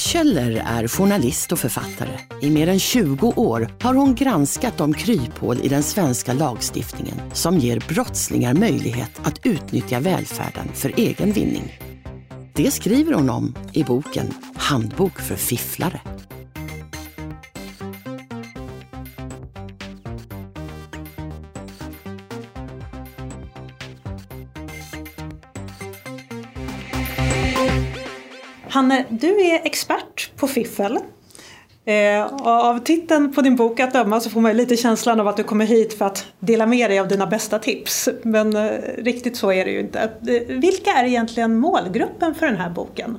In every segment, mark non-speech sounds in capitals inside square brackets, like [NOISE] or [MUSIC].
Hanne Kjöller är journalist och författare. I mer än 20 år har hon granskat de kryphål i den svenska lagstiftningen som ger brottslingar möjlighet att utnyttja välfärden för egen vinning. Det skriver hon om i boken Handbok för fifflare. Du är expert på fiffel. Eh, av titeln på din bok att döma så får man lite känslan av att du kommer hit för att dela med dig av dina bästa tips. Men eh, riktigt så är det ju inte. Eh, vilka är egentligen målgruppen för den här boken?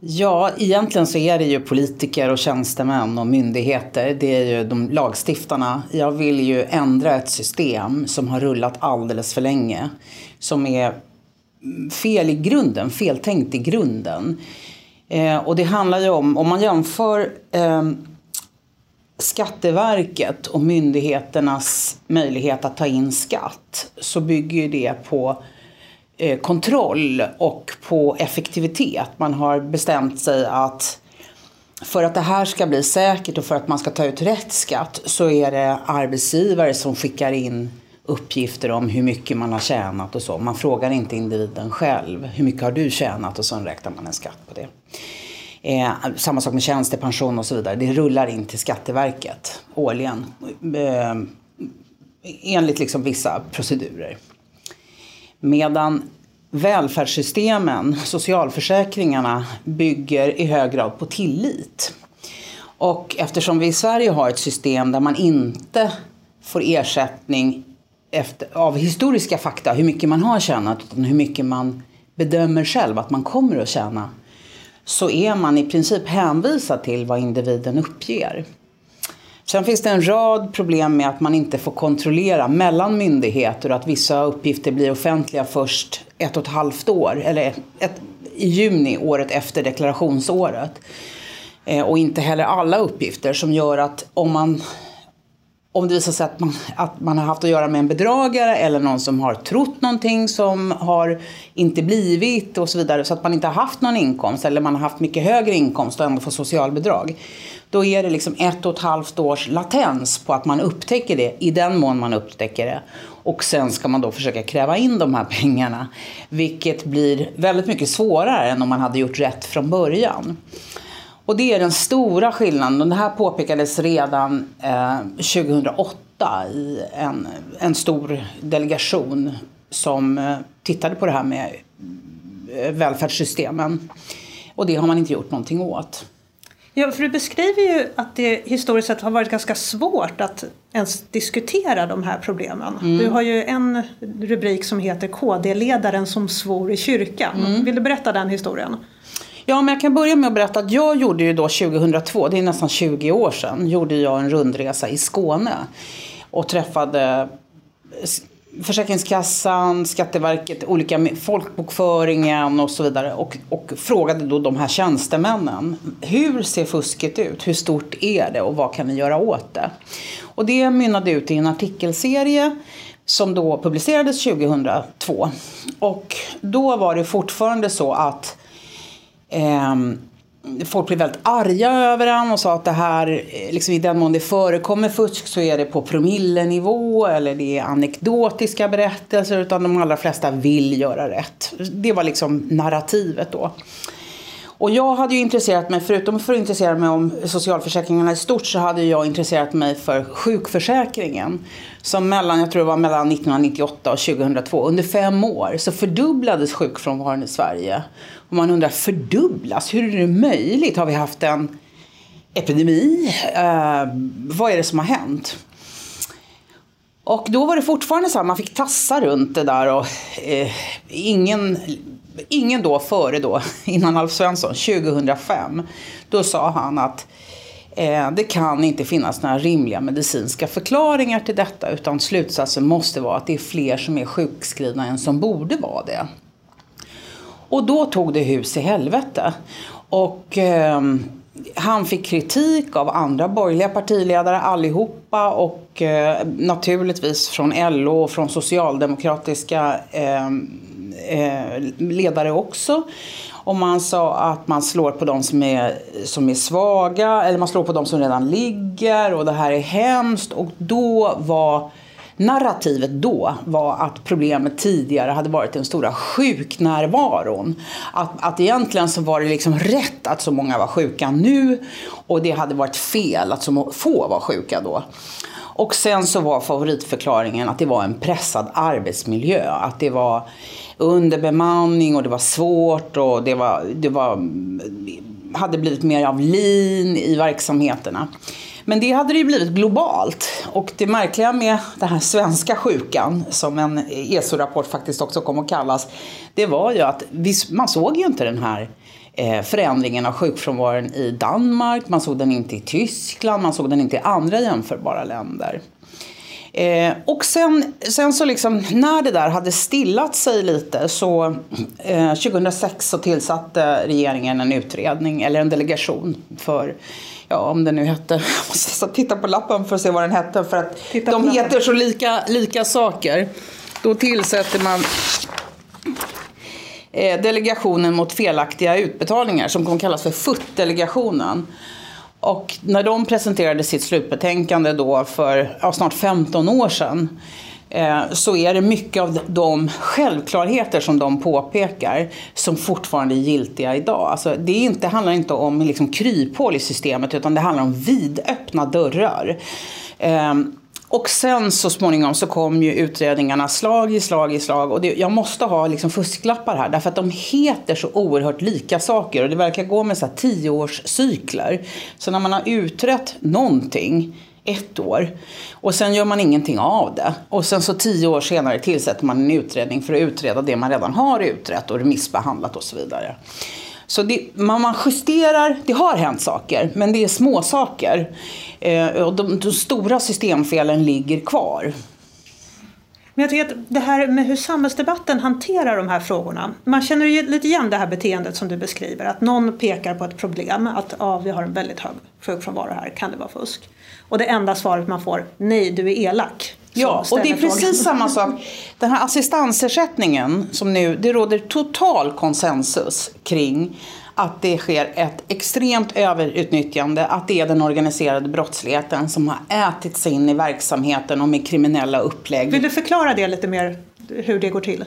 Ja, egentligen så är det ju politiker och tjänstemän och myndigheter. Det är ju de lagstiftarna. Jag vill ju ändra ett system som har rullat alldeles för länge. Som är fel i grunden, feltänkt i grunden. Eh, och det handlar ju om, om man jämför eh, Skatteverket och myndigheternas möjlighet att ta in skatt så bygger ju det på eh, kontroll och på effektivitet. Man har bestämt sig att för att det här ska bli säkert och för att man ska ta ut rätt skatt så är det arbetsgivare som skickar in uppgifter om hur mycket man har tjänat och så. Man frågar inte individen själv. Hur mycket har du tjänat? Och sen räknar man en skatt på det. Eh, samma sak med tjänstepension och så vidare. Det rullar in till Skatteverket årligen. Eh, enligt liksom vissa procedurer. Medan välfärdssystemen, socialförsäkringarna, bygger i hög grad på tillit. Och eftersom vi i Sverige har ett system där man inte får ersättning efter, av historiska fakta hur mycket man har tjänat utan hur mycket man bedömer själv att man kommer att tjäna så är man i princip hänvisad till vad individen uppger. Sen finns det en rad problem med att man inte får kontrollera mellan myndigheter och att vissa uppgifter blir offentliga först ett och ett halvt år, eller ett, i juni året efter deklarationsåret. Eh, och inte heller alla uppgifter som gör att om man om det visar sig att man, att man har haft att göra med en bedragare eller någon som har trott någonting som har inte blivit och så vidare så att man inte har haft någon inkomst eller man har haft mycket högre inkomst och ändå får socialbidrag. Då är det liksom ett och ett halvt års latens på att man upptäcker det i den mån man upptäcker det. Och sen ska man då försöka kräva in de här pengarna. Vilket blir väldigt mycket svårare än om man hade gjort rätt från början. Och det är den stora skillnaden. Och det här påpekades redan eh, 2008 i en, en stor delegation som eh, tittade på det här med eh, välfärdssystemen. Och det har man inte gjort någonting åt. Ja, för du beskriver ju att det historiskt sett har varit ganska svårt att ens diskutera de här problemen. Mm. Du har ju en rubrik som heter KD-ledaren som svor i kyrkan. Mm. Vill du berätta den historien? Ja, men jag kan börja med att berätta att jag gjorde ju då 2002, det är nästan 20 år sedan, gjorde jag en rundresa i Skåne och träffade Försäkringskassan, Skatteverket, olika folkbokföringen och så vidare och, och frågade då de här tjänstemännen. Hur ser fusket ut? Hur stort är det och vad kan vi göra åt det? Och det mynnade ut i en artikelserie som då publicerades 2002. Och då var det fortfarande så att Eh, folk blev väldigt arga över den och sa att det här, eh, liksom i den mån det förekommer fusk så är det på promillenivå eller det är anekdotiska berättelser utan de allra flesta vill göra rätt. Det var liksom narrativet då. Och jag hade ju intresserat mig, förutom för att intressera mig om socialförsäkringarna i stort, så hade jag intresserat mig för sjukförsäkringen. Som mellan, jag tror det var mellan 1998 och 2002, under fem år, så fördubblades sjukfrånvaron i Sverige. Och man undrar, fördubblas? Hur är det möjligt? Har vi haft en epidemi? Eh, vad är det som har hänt? Och då var det fortfarande så här, man fick tassa runt det där och eh, ingen ingen då före då, innan Alf Svensson, 2005, då sa han att Eh, Eh, det kan inte finnas några rimliga medicinska förklaringar till detta utan slutsatsen måste vara att det är fler som är sjukskrivna än som borde vara det. Och då tog det hus i helvete. Och eh, han fick kritik av andra borgerliga partiledare allihopa och eh, naturligtvis från LO och från socialdemokratiska eh, eh, ledare också. Och man sa att man slår på de som är, som är svaga eller man slår på de som redan ligger och det här är hemskt. Och då var narrativet då var att problemet tidigare hade varit den stora sjuknärvaron. Att, att egentligen så var det liksom rätt att så många var sjuka nu och det hade varit fel att så få var sjuka då. Och sen så var favoritförklaringen att det var en pressad arbetsmiljö. Att det var underbemanning och det var svårt och det var, det var, hade blivit mer av lin i verksamheterna. Men det hade det ju blivit globalt. Och det märkliga med den här svenska sjukan, som en ESO-rapport faktiskt också kom att kallas, det var ju att man såg ju inte den här förändringen av sjukfrånvaron i Danmark, man såg den inte i Tyskland, man såg den inte i andra jämförbara länder. Eh, och sen, sen så liksom, när det där hade stillat sig lite så eh, 2006 så tillsatte regeringen en utredning, eller en delegation för ja om den nu hette, [LAUGHS] jag måste titta på lappen för att se vad den hette för att titta de heter så lika, lika saker. Då tillsätter man eh, Eh, delegationen mot felaktiga utbetalningar som kommer kallas för FUT-delegationen. Och när de presenterade sitt slutbetänkande då för ja, snart 15 år sedan eh, så är det mycket av de självklarheter som de påpekar som fortfarande är giltiga idag. Alltså det inte, handlar inte om liksom kryphål i systemet utan det handlar om vidöppna dörrar. Eh, och sen så småningom så kom ju utredningarna slag i slag i slag. Och det, jag måste ha liksom fusklappar här därför att de heter så oerhört lika saker. Och det verkar gå med så här tioårscykler. Så när man har utrett någonting ett år och sen gör man ingenting av det. Och sen så tio år senare tillsätter man en utredning för att utreda det man redan har utrett och remissbehandlat och så vidare. Så det, man, man justerar, det har hänt saker, men det är små saker. Eh, och de, de stora systemfelen ligger kvar. Men jag tycker att det här med hur samhällsdebatten hanterar de här frågorna. Man känner ju lite igen det här beteendet som du beskriver. Att någon pekar på ett problem. Att ah, vi har en väldigt hög sjukfrånvaro här. Kan det vara fusk? Och det enda svaret man får, nej du är elak. Ja, och det är precis frågan. samma sak. [LAUGHS] Den här assistansersättningen som nu, det råder total konsensus kring att det sker ett extremt överutnyttjande, att det är den organiserade brottsligheten som har ätit sig in i verksamheten och med kriminella upplägg. Vill du förklara det lite mer, hur det går till?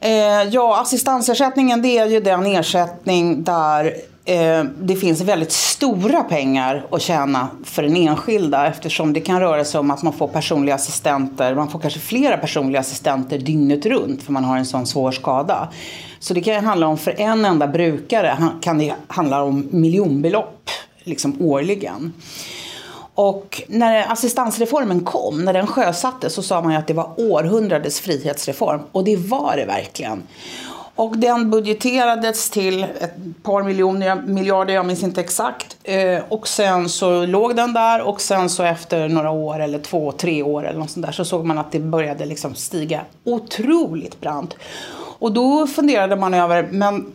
Eh, ja, assistansersättningen det är ju den ersättning där Eh, det finns väldigt stora pengar att tjäna för den enskilda eftersom det kan röra sig om att man får personliga assistenter, man får kanske flera personliga assistenter dygnet runt för man har en sån svår skada. Så det kan handla om för en enda brukare kan det handla om miljonbelopp liksom årligen. Och när assistansreformen kom, när den sjösattes, så sa man ju att det var århundradets frihetsreform. Och det var det verkligen. Och den budgeterades till ett par miljoner, miljarder, jag minns inte exakt. Eh, och sen så låg den där och sen så efter några år eller två, tre år eller något sånt där så såg man att det började liksom stiga otroligt brant. Och då funderade man över, men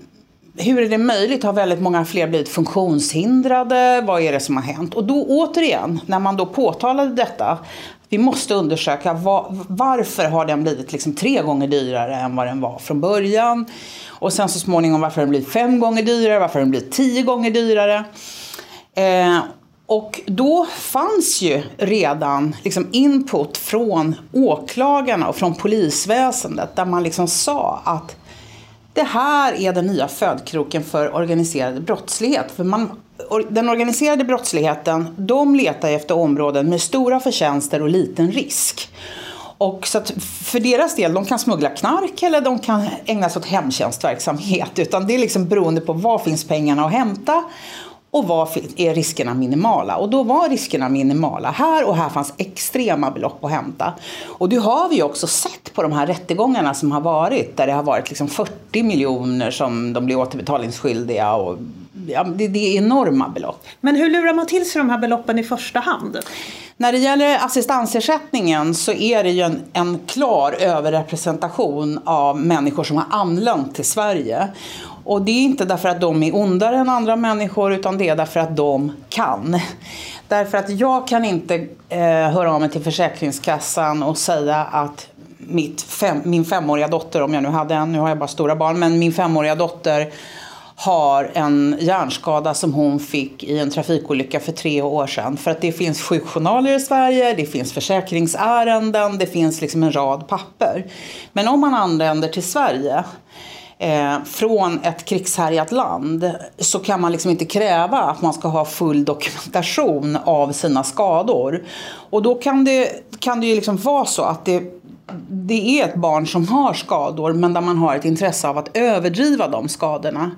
hur är det möjligt? Har väldigt många fler blivit funktionshindrade? Vad är det som har hänt? Och då återigen, när man då påtalade detta, vi måste undersöka var, varför har den blivit liksom tre gånger dyrare än vad den var från början. Och sen så småningom varför den blivit fem gånger dyrare, varför den blivit tio gånger dyrare. Eh, och då fanns ju redan liksom input från åklagarna och från polisväsendet där man liksom sa att det här är den nya födkroken för organiserad brottslighet. För man, den organiserade brottsligheten, de letar efter områden med stora förtjänster och liten risk. Och så för deras del, de kan smuggla knark eller de kan ägna sig åt hemtjänstverksamhet. Utan det är liksom beroende på var finns pengarna att hämta och var är riskerna minimala? Och då var riskerna minimala här och här fanns extrema belopp att hämta. Och det har vi också sett på de här rättegångarna som har varit där det har varit liksom 40 miljoner som de blir återbetalningsskyldiga och ja, det, det är enorma belopp. Men hur lurar man till sig de här beloppen i första hand? När det gäller assistansersättningen så är det ju en, en klar överrepresentation av människor som har anlänt till Sverige. Och det är inte därför att de är ondare än andra människor utan det är därför att de kan. Därför att jag kan inte eh, höra av mig till Försäkringskassan och säga att mitt fem, min femåriga dotter, om jag nu hade en, nu har jag bara stora barn, men min femåriga dotter har en hjärnskada som hon fick i en trafikolycka för tre år sedan. För att det finns sjukjournaler i Sverige, det finns försäkringsärenden, det finns liksom en rad papper. Men om man anländer till Sverige eh, från ett krigshärjat land så kan man liksom inte kräva att man ska ha full dokumentation av sina skador. Och då kan det, kan det ju liksom vara så att det det är ett barn som har skador men där man har ett intresse av att överdriva de skadorna.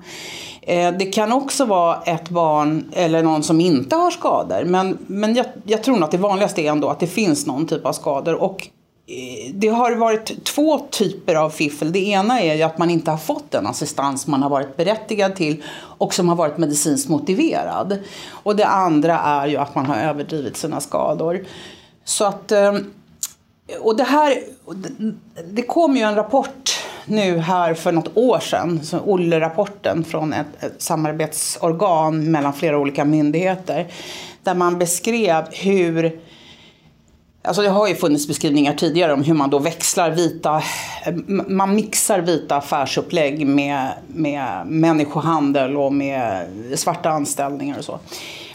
Eh, det kan också vara ett barn eller någon som inte har skador men, men jag, jag tror nog att det vanligaste är ändå att det finns någon typ av skador. Och det har varit två typer av fiffel. Det ena är ju att man inte har fått den assistans man har varit berättigad till och som har varit medicinskt motiverad. Och det andra är ju att man har överdrivit sina skador. Så att eh, och det här, det kom ju en rapport nu här för något år sedan, Olle-rapporten från ett, ett samarbetsorgan mellan flera olika myndigheter, där man beskrev hur Alltså det har ju funnits beskrivningar tidigare om hur man då växlar vita, eh, man mixar vita affärsupplägg med, med människohandel och med svarta anställningar och så.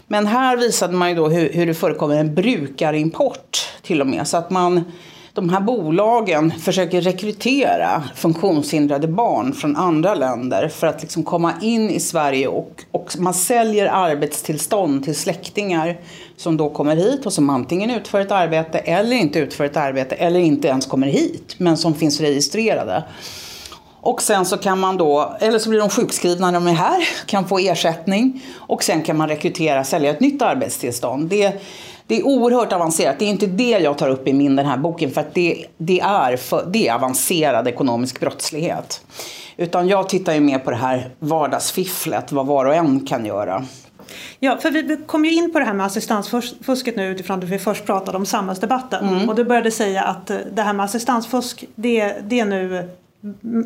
Men här visade man ju då hur, hur det förekommer en brukarimport till och med. Så att man, de här bolagen försöker rekrytera funktionshindrade barn från andra länder för att liksom komma in i Sverige och, och man säljer arbetstillstånd till släktingar som då kommer hit och som antingen utför ett arbete eller inte utför ett arbete eller inte ens kommer hit men som finns registrerade. Och sen så kan man då, eller så blir de sjukskrivna när de är här, [LAUGHS] kan få ersättning. Och sen kan man rekrytera, sälja ett nytt arbetstillstånd. Det, det är oerhört avancerat. Det är inte det jag tar upp i min den här boken för att det, det, är, för, det är avancerad ekonomisk brottslighet. Utan jag tittar ju mer på det här vardagsfifflet, vad var och en kan göra. Ja, för vi kom ju in på det här med assistansfusket nu utifrån att vi först pratade om samhällsdebatten. Mm. Och du började säga att det här med assistansfusk, det, det är nu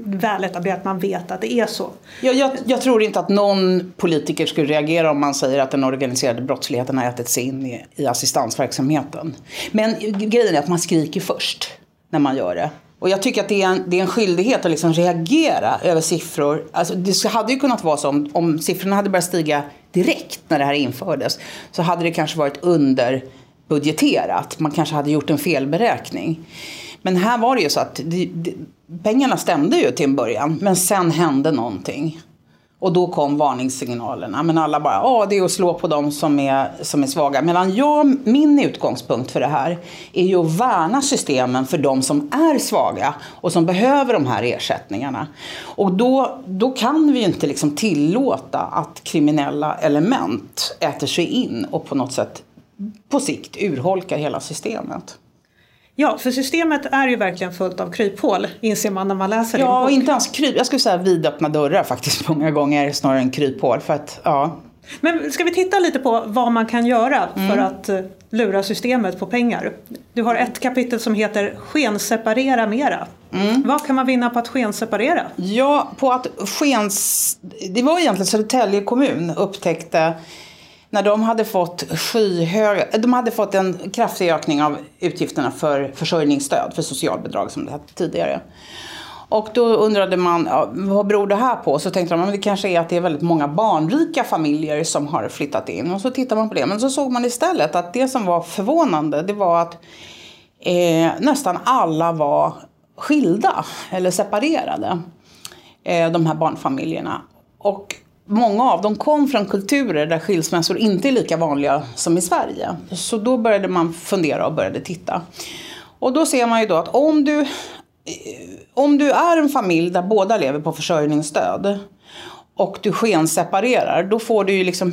väletablerat, man vet att det är så. Jag, jag, jag, tror inte att någon politiker skulle reagera om man säger att den organiserade brottsligheten har ätit sig in i, i assistansverksamheten. Men grejen är att man skriker först när man gör det. Och jag tycker att det är en, det är en skyldighet att liksom reagera över siffror. Alltså det hade ju kunnat vara så om, om siffrorna hade börjat stiga direkt när det här infördes. Så hade det kanske varit underbudgeterat. Man kanske hade gjort en felberäkning. Men här var det ju så att det, det, pengarna stämde ju till en början, men sen hände någonting. Och då kom varningssignalerna. Men alla bara, ja det är att slå på dem som är, som är svaga. Medan jag, min utgångspunkt för det här är ju att värna systemen för de som är svaga och som behöver de här ersättningarna. Och då, då kan vi ju inte liksom tillåta att kriminella element äter sig in och på något sätt på sikt urholkar hela systemet. Ja, för systemet är ju verkligen fullt av kryphål, inser man när man läser Ja, och inte ens kryp. Jag skulle säga vidöppna dörrar faktiskt [LAUGHS] många gånger snarare än kryphål. För att, ja. Men ska vi titta lite på vad man kan göra mm. för att eh, lura systemet på pengar? Du har ett kapitel som heter Skenseparera mera. Mm. Vad kan man vinna på att skenseparera? Ja, på att skens... Det var egentligen Södertälje kommun upptäckte när de hade fått skyhöga, de hade fått en kraftig ökning av utgifterna för försörjningsstöd, för socialbidrag som det hette tidigare. Och då undrade man, ja, vad beror det här på? Så tänkte de, att det kanske är att det är väldigt många barnrika familjer som har flyttat in. Och så tittade man på det. Men så såg man istället att det som var förvånande, det var att eh, nästan alla var skilda eller separerade. Eh, de här barnfamiljerna. Och många av dem kom från kulturer där skilsmässor inte är lika vanliga som i Sverige. Så då började man fundera och började titta. Och då ser man ju då att om du, eh, om du är en familj där båda lever på försörjningsstöd och du skenseparerar, då får du ju liksom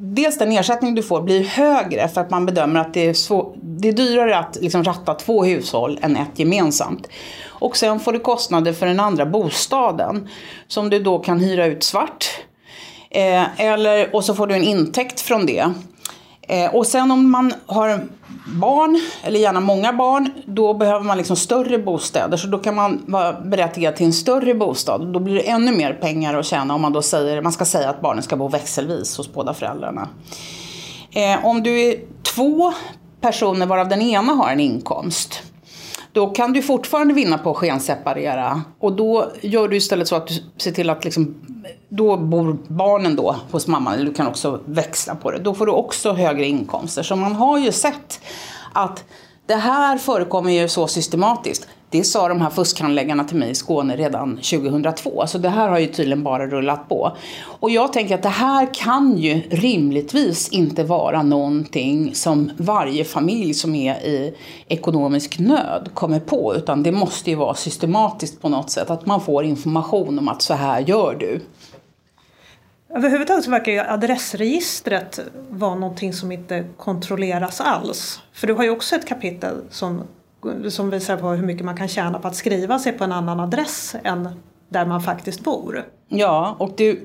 Dels den ersättning du får blir högre för att man bedömer att det är, så, det är dyrare att liksom ratta två hushåll än ett gemensamt. Och sen får du kostnader för den andra bostaden som du då kan hyra ut svart. Eh, eller, och så får du en intäkt från det. Eh, och sen om man har barn, eller gärna många barn, då behöver man liksom större bostäder. Så då kan man vara berättigad till en större bostad. Då blir det ännu mer pengar att tjäna om man då säger, man ska säga att barnen ska bo växelvis hos båda föräldrarna. Eh, om du är två personer varav den ena har en inkomst då kan du fortfarande vinna på att skenseparera. Och då gör du istället så att du ser till att liksom, då bor barnen då hos mamman, eller du kan också växla på det. Då får du också högre inkomster. Så man har ju sett att det här förekommer ju så systematiskt. Det sa de här fuskhandläggarna till mig i Skåne redan 2002. Så det här har ju tydligen bara rullat på. Och jag tänker att det här kan ju rimligtvis inte vara någonting som varje familj som är i ekonomisk nöd kommer på. Utan det måste ju vara systematiskt på något sätt. Att man får information om att så här gör du. Överhuvudtaget så verkar ju adressregistret vara någonting som inte kontrolleras alls. För du har ju också ett kapitel som som visar på hur mycket man kan tjäna på att skriva sig på en annan adress än där man faktiskt bor. Ja, och det,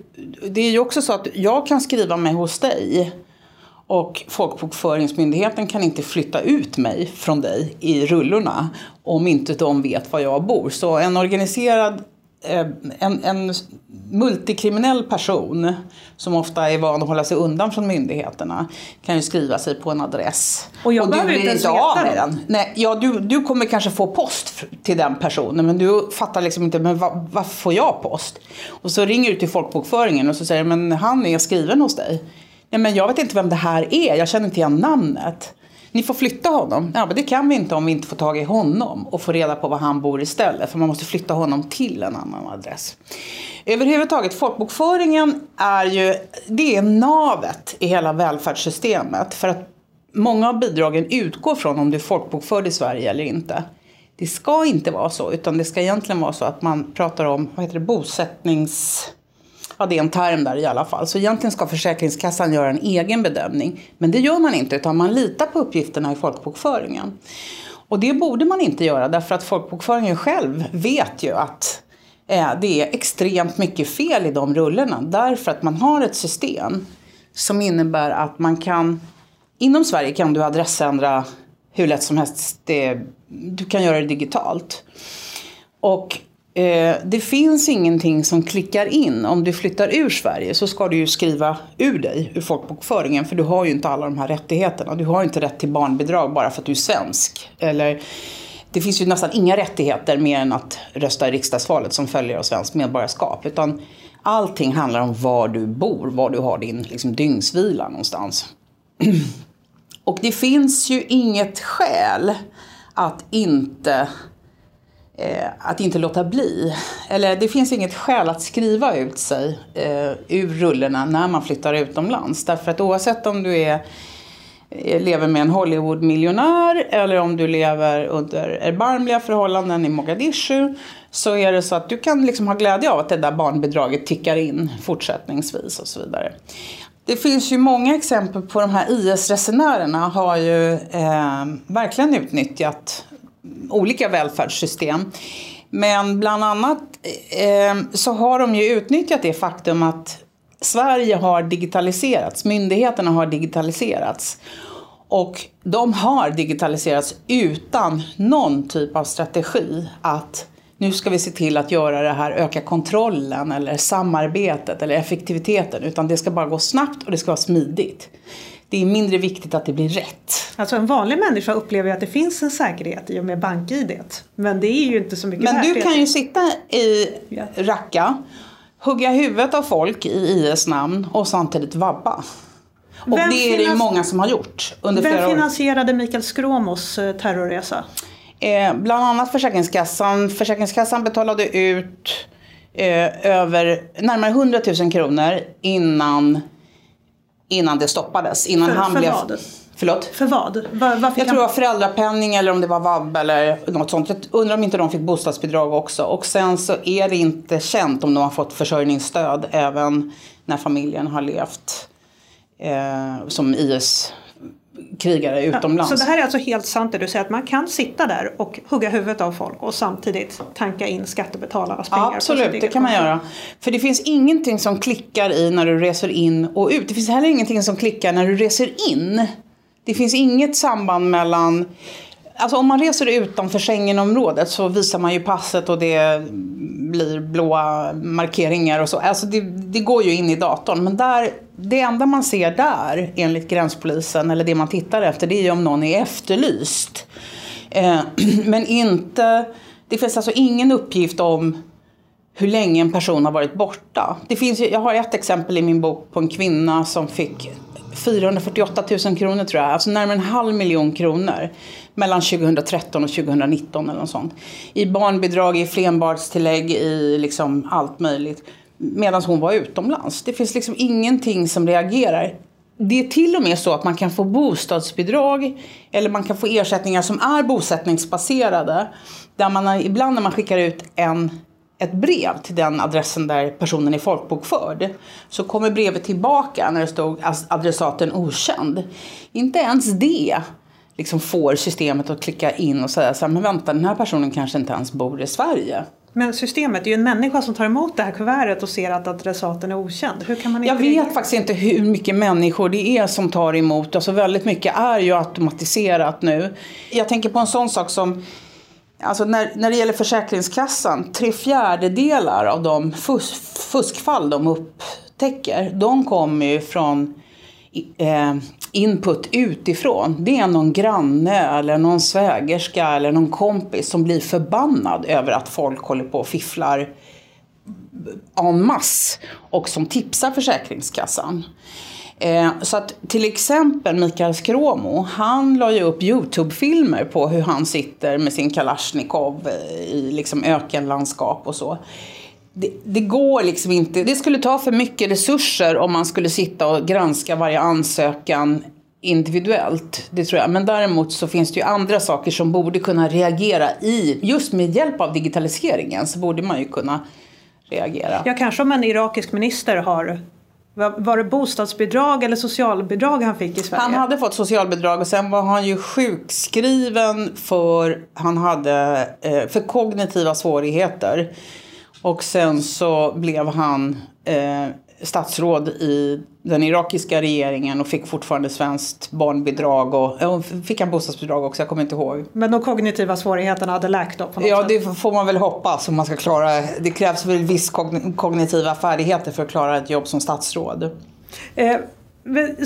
det är ju också så att jag kan skriva mig hos dig och Folkbokföringsmyndigheten kan inte flytta ut mig från dig i rullorna om inte de vet var jag bor. Så en organiserad en, en multikriminell person som ofta är van att hålla sig undan från myndigheterna kan ju skriva sig på en adress. Och jag och behöver inte ens veta med den. Nej, ja, du, du kommer kanske få post till den personen men du fattar liksom inte men var, varför får jag post? Och så ringer du till folkbokföringen och så säger men han är skriven hos dig. Nej men jag vet inte vem det här är, jag känner inte igen namnet. Ni får flytta honom. Ja, men det kan vi inte om vi inte får tag i honom och får reda på var han bor istället. För man måste flytta honom till en annan adress. Överhuvudtaget, folkbokföringen är ju, det är navet i hela välfärdssystemet. För att många av bidragen utgår från om du är folkbokförd i Sverige eller inte. Det ska inte vara så, utan det ska egentligen vara så att man pratar om vad heter det, bosättnings Ja, det är en term där i alla fall. Så egentligen ska Försäkringskassan göra en egen bedömning. Men det gör man inte, utan man litar på uppgifterna i folkbokföringen. Och det borde man inte göra, därför att folkbokföringen själv vet ju att eh, det är extremt mycket fel i de rullorna. Därför att man har ett system som innebär att man kan... Inom Sverige kan du adressändra hur lätt som helst. Det, du kan göra det digitalt. Och Eh, det finns ingenting som klickar in. Om du flyttar ur Sverige så ska du ju skriva ur dig ur folkbokföringen. För du har ju inte alla de här rättigheterna. Du har inte rätt till barnbidrag bara för att du är svensk. Eller, det finns ju nästan inga rättigheter mer än att rösta i riksdagsvalet som följer av svenskt medborgarskap. Utan allting handlar om var du bor, var du har din liksom, dygnsvila någonstans. [CLEARS THROAT] Och det finns ju inget skäl att inte eh, att inte låta bli. Eller det finns inget skäl att skriva ut sig eh, ur rullorna när man flyttar utomlands. Därför att oavsett om du är eh, lever med en Hollywood-miljonär eller om du lever under erbarmliga förhållanden i Mogadishu så är det så att du kan liksom ha glädje av att det där barnbidraget tickar in fortsättningsvis och så vidare. Det finns ju många exempel på de här IS-resenärerna har ju eh, verkligen utnyttjat olika välfärdssystem. Men bland annat eh, så har de ju utnyttjat det faktum att Sverige har digitaliserats, myndigheterna har digitaliserats. Och de har digitaliserats utan någon typ av strategi att nu ska vi se till att göra det här, öka kontrollen eller samarbetet eller effektiviteten. Utan det ska bara gå snabbt och det ska vara smidigt det är mindre viktigt att det blir rätt. Alltså en vanlig människa upplever att det finns en säkerhet i och med bank-id. Men det är ju inte så mycket Men värt. du kan ju sitta i Raqqa, hugga huvudet av folk i IS namn och samtidigt vabba. Och vem det är det ju många som har gjort under flera år. Vem finansierade Mikael Skråmos eh, terrorresa? Eh, bland annat Försäkringskassan. Försäkringskassan betalade ut eh, över närmare 100 000 kronor innan innan det stoppades. Innan för, han för blev... vad? Förlåt? För vad? Var, jag tror det var föräldrapenning eller om det var vab eller något sånt. Jag undrar om inte de fick bostadsbidrag också. Och sen så är det inte känt om de har fått försörjningsstöd även när familjen har levt eh, som IS krigare utomlands. Ja, så det här är alltså helt sant det du säger att man kan sitta där och hugga huvudet av folk och samtidigt tanka in skattebetalarnas pengar? Absolut, det kan man göra. För det finns ingenting som klickar i när du reser in och ut. Det finns heller ingenting som klickar när du reser in. Det finns inget samband mellan Alltså om man reser utanför Schengenområdet så visar man ju passet och det blir blåa markeringar och så. Alltså det, det, går ju in i datorn. Men där, det enda man ser där enligt gränspolisen, eller det man tittar efter, det är ju om någon är efterlyst. Eh, [CLEARS THROAT] men inte, det finns alltså ingen uppgift om hur länge en person har varit borta. Det finns, jag har ett exempel i min bok på en kvinna som fick 448 000 kronor tror jag, alltså närmare en halv miljon kronor mellan 2013 och 2019 eller något sånt. I barnbidrag, i flenbarnstillägg, i liksom allt möjligt. Medan hon var utomlands. Det finns liksom ingenting som reagerar. Det är till och med så att man kan få bostadsbidrag eller man kan få ersättningar som är bosättningsbaserade. Där man ibland när man skickar ut en ett brev till den adressen där personen är folkbokförd så kommer brevet tillbaka när det stod adressaten okänd. Inte ens det liksom får systemet att klicka in och säga så här, men vänta den här personen kanske inte ens bor i Sverige. Men systemet, det är ju en människa som tar emot det här kuvertet och ser att adressaten är okänd. Hur kan man Jag vet faktiskt inte hur mycket människor det är som tar emot. Alltså väldigt mycket är ju automatiserat nu. Jag tänker på en sån sak som Alltså när, när det gäller Försäkringskassan, tre fjärdedelar av de fusk, fuskfall de upptäcker, de kommer ju från eh, input utifrån. Det är någon granne eller någon svägerska eller någon kompis som blir förbannad över att folk håller på och fifflar en masse och som tipsar Försäkringskassan. Eh, så att till exempel Mikael Skråmo, han la ju upp Youtube-filmer på hur han sitter med sin Kalashnikov i liksom ökenlandskap och så. Det, det, går liksom inte. Det skulle ta för mycket resurser om man skulle sitta och granska varje ansökan individuellt. Det tror jag. Men däremot så finns det ju andra saker som borde kunna reagera i, just med hjälp av digitaliseringen så borde man ju kunna reagera. Ja, kanske om en irakisk minister har var det bostadsbidrag eller socialbidrag han fick i Sverige? Han hade fått socialbidrag och sen var han ju sjukskriven för, han hade, eh, för kognitiva svårigheter. Och sen så blev han eh, statsråd i den irakiska regeringen och fick fortfarande svenskt barnbidrag och, och fick han bostadsbidrag också, jag kommer inte ihåg. Men de kognitiva svårigheterna hade läkt då? På något ja, sätt. det får man väl hoppas om man ska klara. Det krävs väl viss kognitiva färdigheter för att klara ett jobb som statsråd. Eh,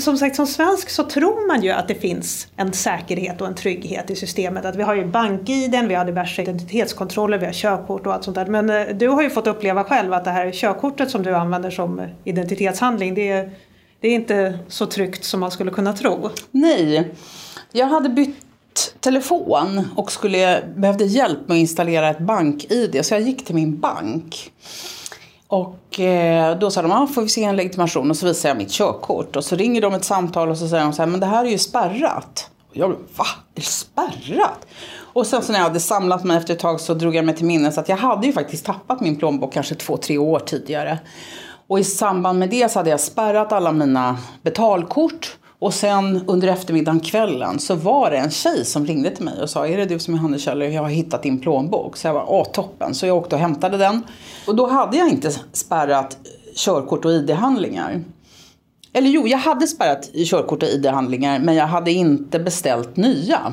som sagt, som svensk så tror man ju att det finns en säkerhet och en trygghet i systemet. Att vi har ju bank-id, vi har diverse identitetskontroller, vi har körkort och allt sånt där. Men eh, du har ju fått uppleva själv att det här körkortet som du använder som identitetshandling, det är, det är inte så tryggt som man skulle kunna tro. Nej, jag hade bytt telefon och skulle, behövde hjälp med att installera ett bank-id. Så jag gick till min bank. Och eh, då sa de, ah, får vi se en legitimation? Och så visade jag mitt körkort. Och så ringer de ett samtal och så säger de så här, men det här är ju spärrat. Och jag, va? Är det spärrat? Och sen så när jag hade samlat mig efter ett tag så drog jag mig till minnes att jag hade ju faktiskt tappat min plånbok kanske två, tre år tidigare. Och i samband med det så hade jag spärrat alla mina betalkort. Och sen under eftermiddagen, kvällen, så var det en tjej som ringde till mig och sa Är det du som är Hanne Kjell? Jag har hittat din plånbok. Så jag var åh toppen. Så jag åkte och hämtade den. Och då hade jag inte spärrat körkort och ID-handlingar. Eller jo, jag hade spärrat körkort och ID-handlingar men jag hade inte beställt nya.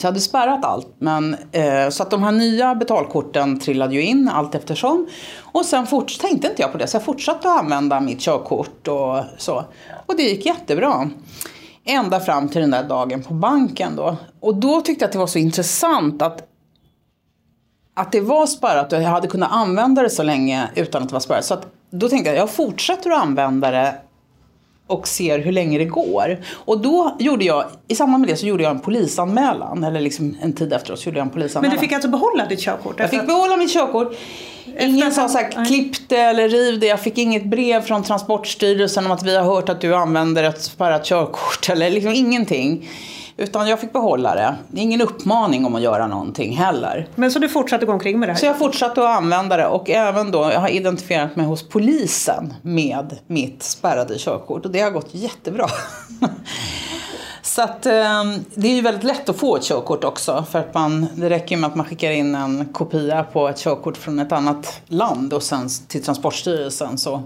Så jag hade spärrat allt. Men, eh, så att de här nya betalkorten trillade ju in allt eftersom. Och sen forts tänkte inte jag på det så jag fortsatte att använda mitt körkort och så. Och det gick jättebra. Ända fram till den där dagen på banken då. Och då tyckte jag att det var så intressant att att det var spärrat och jag hade kunnat använda det så länge utan att det var spärrat. Så att, då tänkte jag jag fortsätter att använda det och ser hur länge det går. Och då gjorde jag, i samband med det så gjorde jag en polisanmälan. Eller liksom en tid efteråt så gjorde jag en polisanmälan. Men du fick alltså behålla ditt körkort? Jag fick behålla mitt körkort. Ingen sa såhär, klipp det eller riv det. Jag fick inget brev från Transportstyrelsen om att vi har hört att du använder ett spärrat körkort. [LAUGHS] Eller liksom ingenting. Utan jag fick behålla det. Det är ingen uppmaning om att göra någonting heller. Men så du fortsatte gå omkring med det här? Så jag fortsatte att använda det och även då, jag har identifierat mig hos polisen med mitt spärrade körkort och det har gått jättebra. [LAUGHS] Så att, ehm, det är ju väldigt lätt att få ett körkort också. För att man, det räcker med att man skickar in en kopia på ett körkort från ett annat land och sen till Transportstyrelsen så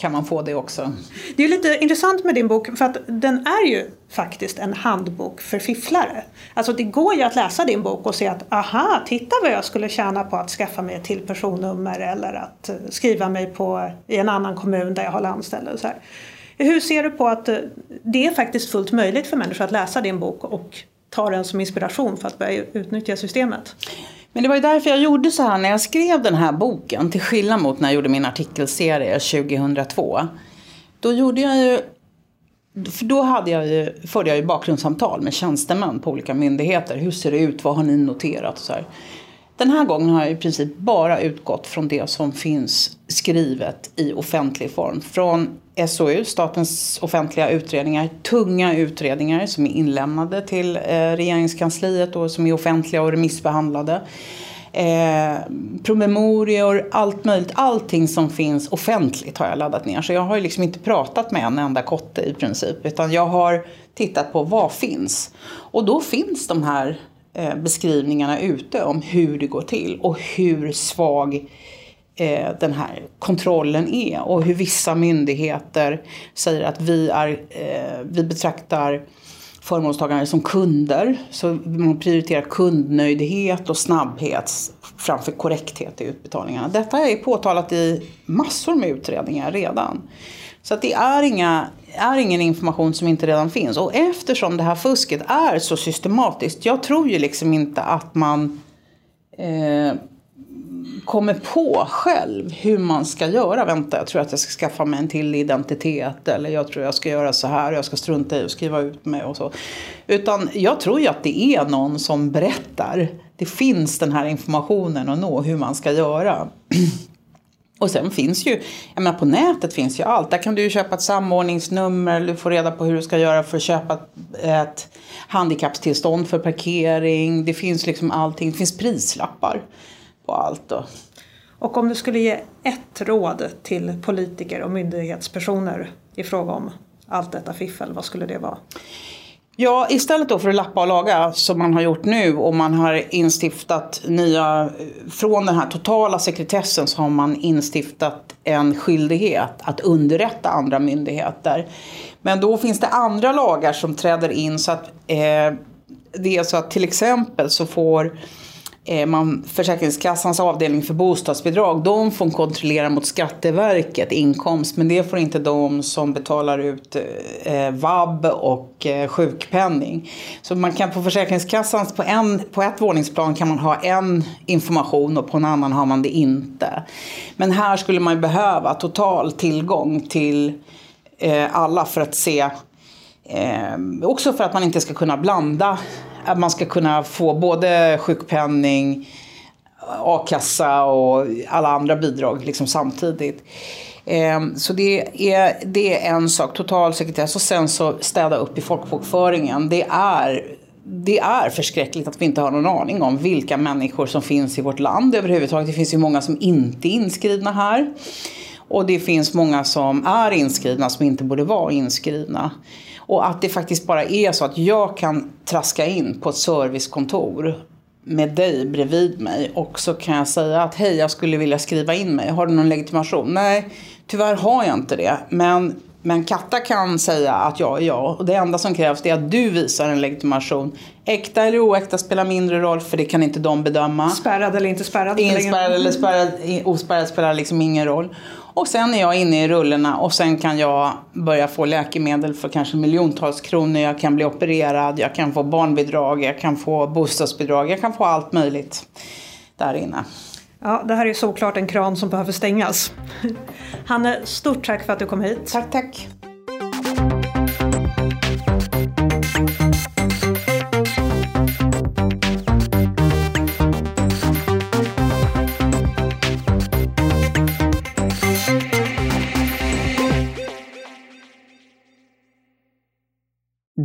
kan man få det också. Det är lite intressant med din bok för att den är ju faktiskt en handbok för fifflare. Alltså det går ju att läsa din bok och se att aha, titta vad jag skulle tjäna på att skaffa mig ett till personnummer eller att eh, skriva mig på i en annan kommun där jag har landställe. Så här. Hur ser du på att eh, det är faktiskt fullt möjligt för människor att läsa din bok och ta den som inspiration för att börja utnyttja systemet? Men det var ju därför jag gjorde så här när jag skrev den här boken, till skillnad mot när jag gjorde min artikelserie 2002. Då gjorde jag ju för då hade jag ju, förde jag ju bakgrundssamtal med tjänstemän på olika myndigheter. Hur ser det ut? Vad har ni noterat? Och Så här. Den här gången har jag i princip bara utgått från det som finns skrivet i offentlig form. Från SOU, Statens offentliga utredningar, tunga utredningar som är inlämnade till eh, regeringskansliet och som är offentliga och remissbehandlade. Eh, promemorior, allt möjligt. Allting som finns offentligt har jag laddat ner. Så jag har ju liksom inte pratat med en enda kotte i princip. Utan jag har tittat på vad finns. Och då finns de här Eh, beskrivningarna ute om hur det går till och hur svag eh, den här kontrollen är och hur vissa myndigheter säger att vi, är, eh, vi betraktar förmånstagare som kunder. Så man prioriterar kundnöjdhet och snabbhet framför korrekthet i utbetalningarna. Detta är påtalat i massor med utredningar redan. Så att det är, inga, är ingen information som inte redan finns. Och eftersom det här fusket är så systematiskt, jag tror ju liksom inte att man eh, kommer på själv hur man ska göra. Vänta, jag tror att jag ska skaffa mig en till identitet. Eller jag tror jag ska göra så här. Jag ska strunta i att skriva ut mig och så. Utan jag tror ju att det är någon som berättar. Det finns den här informationen att nå hur man ska göra. [CLEARS THROAT] Och sen finns ju, jag menar på nätet finns ju allt. Där kan du ju köpa ett samordningsnummer, du får reda på hur du ska göra för att köpa ett handikappstillstånd för parkering. Det finns liksom allting, det finns prislappar på allt. Då. Och om du skulle ge ett råd till politiker och myndighetspersoner i fråga om allt detta fiffel, vad skulle det vara? Ja, istället då för att lappa och laga som man har gjort nu och man har instiftat nya, från den här totala sekretessen så har man instiftat en skyldighet att underrätta andra myndigheter. Men då finns det andra lagar som träder in så att eh, det är så att till exempel så får Eh, Eh, man, Försäkringskassans avdelning för bostadsbidrag, de får kontrollera mot Skatteverket inkomst, men det får inte de som betalar ut eh, vab och eh, sjukpenning. Så man kan på Försäkringskassans, på, en, på ett våningsplan kan man ha en information och på en annan har man det inte. Men här skulle man behöva total tillgång till eh, alla för att se Eh, också för att man inte ska kunna blanda att man ska kunna få både sjukpenning, a-kassa och alla andra bidrag liksom samtidigt. Ehm, så det är, det är en sak, total sekretess. Och sen så städa upp i folkbokföringen. Det är, det är förskräckligt att vi inte har någon aning om vilka människor som finns i vårt land överhuvudtaget. Det finns ju många som inte är inskrivna här. Och det finns många som är inskrivna som inte borde vara inskrivna. Och att det faktiskt bara är så att jag kan traska in på ett servicekontor med dig bredvid mig och så kan jag säga att hej, jag skulle vilja skriva in mig. Har du någon legitimation? Nej, tyvärr har jag inte det. Men, men Katta kan säga att jag är jag. Och det enda som krävs är att du visar en legitimation. Äkta eller oäkta spelar mindre roll för det kan inte de bedöma. Spärrad eller inte spärrad? Inspärrad eller spärrad, ospärrad spelar liksom ingen roll. Och sen är jag inne i rullorna och sen kan jag börja få läkemedel för kanske miljontals kronor. Jag kan bli opererad, jag kan få barnbidrag, jag kan få bostadsbidrag, jag kan få allt möjligt där inne. Ja, det här är såklart en kran som behöver stängas. Hanne, stort tack för att du kom hit. Tack, tack.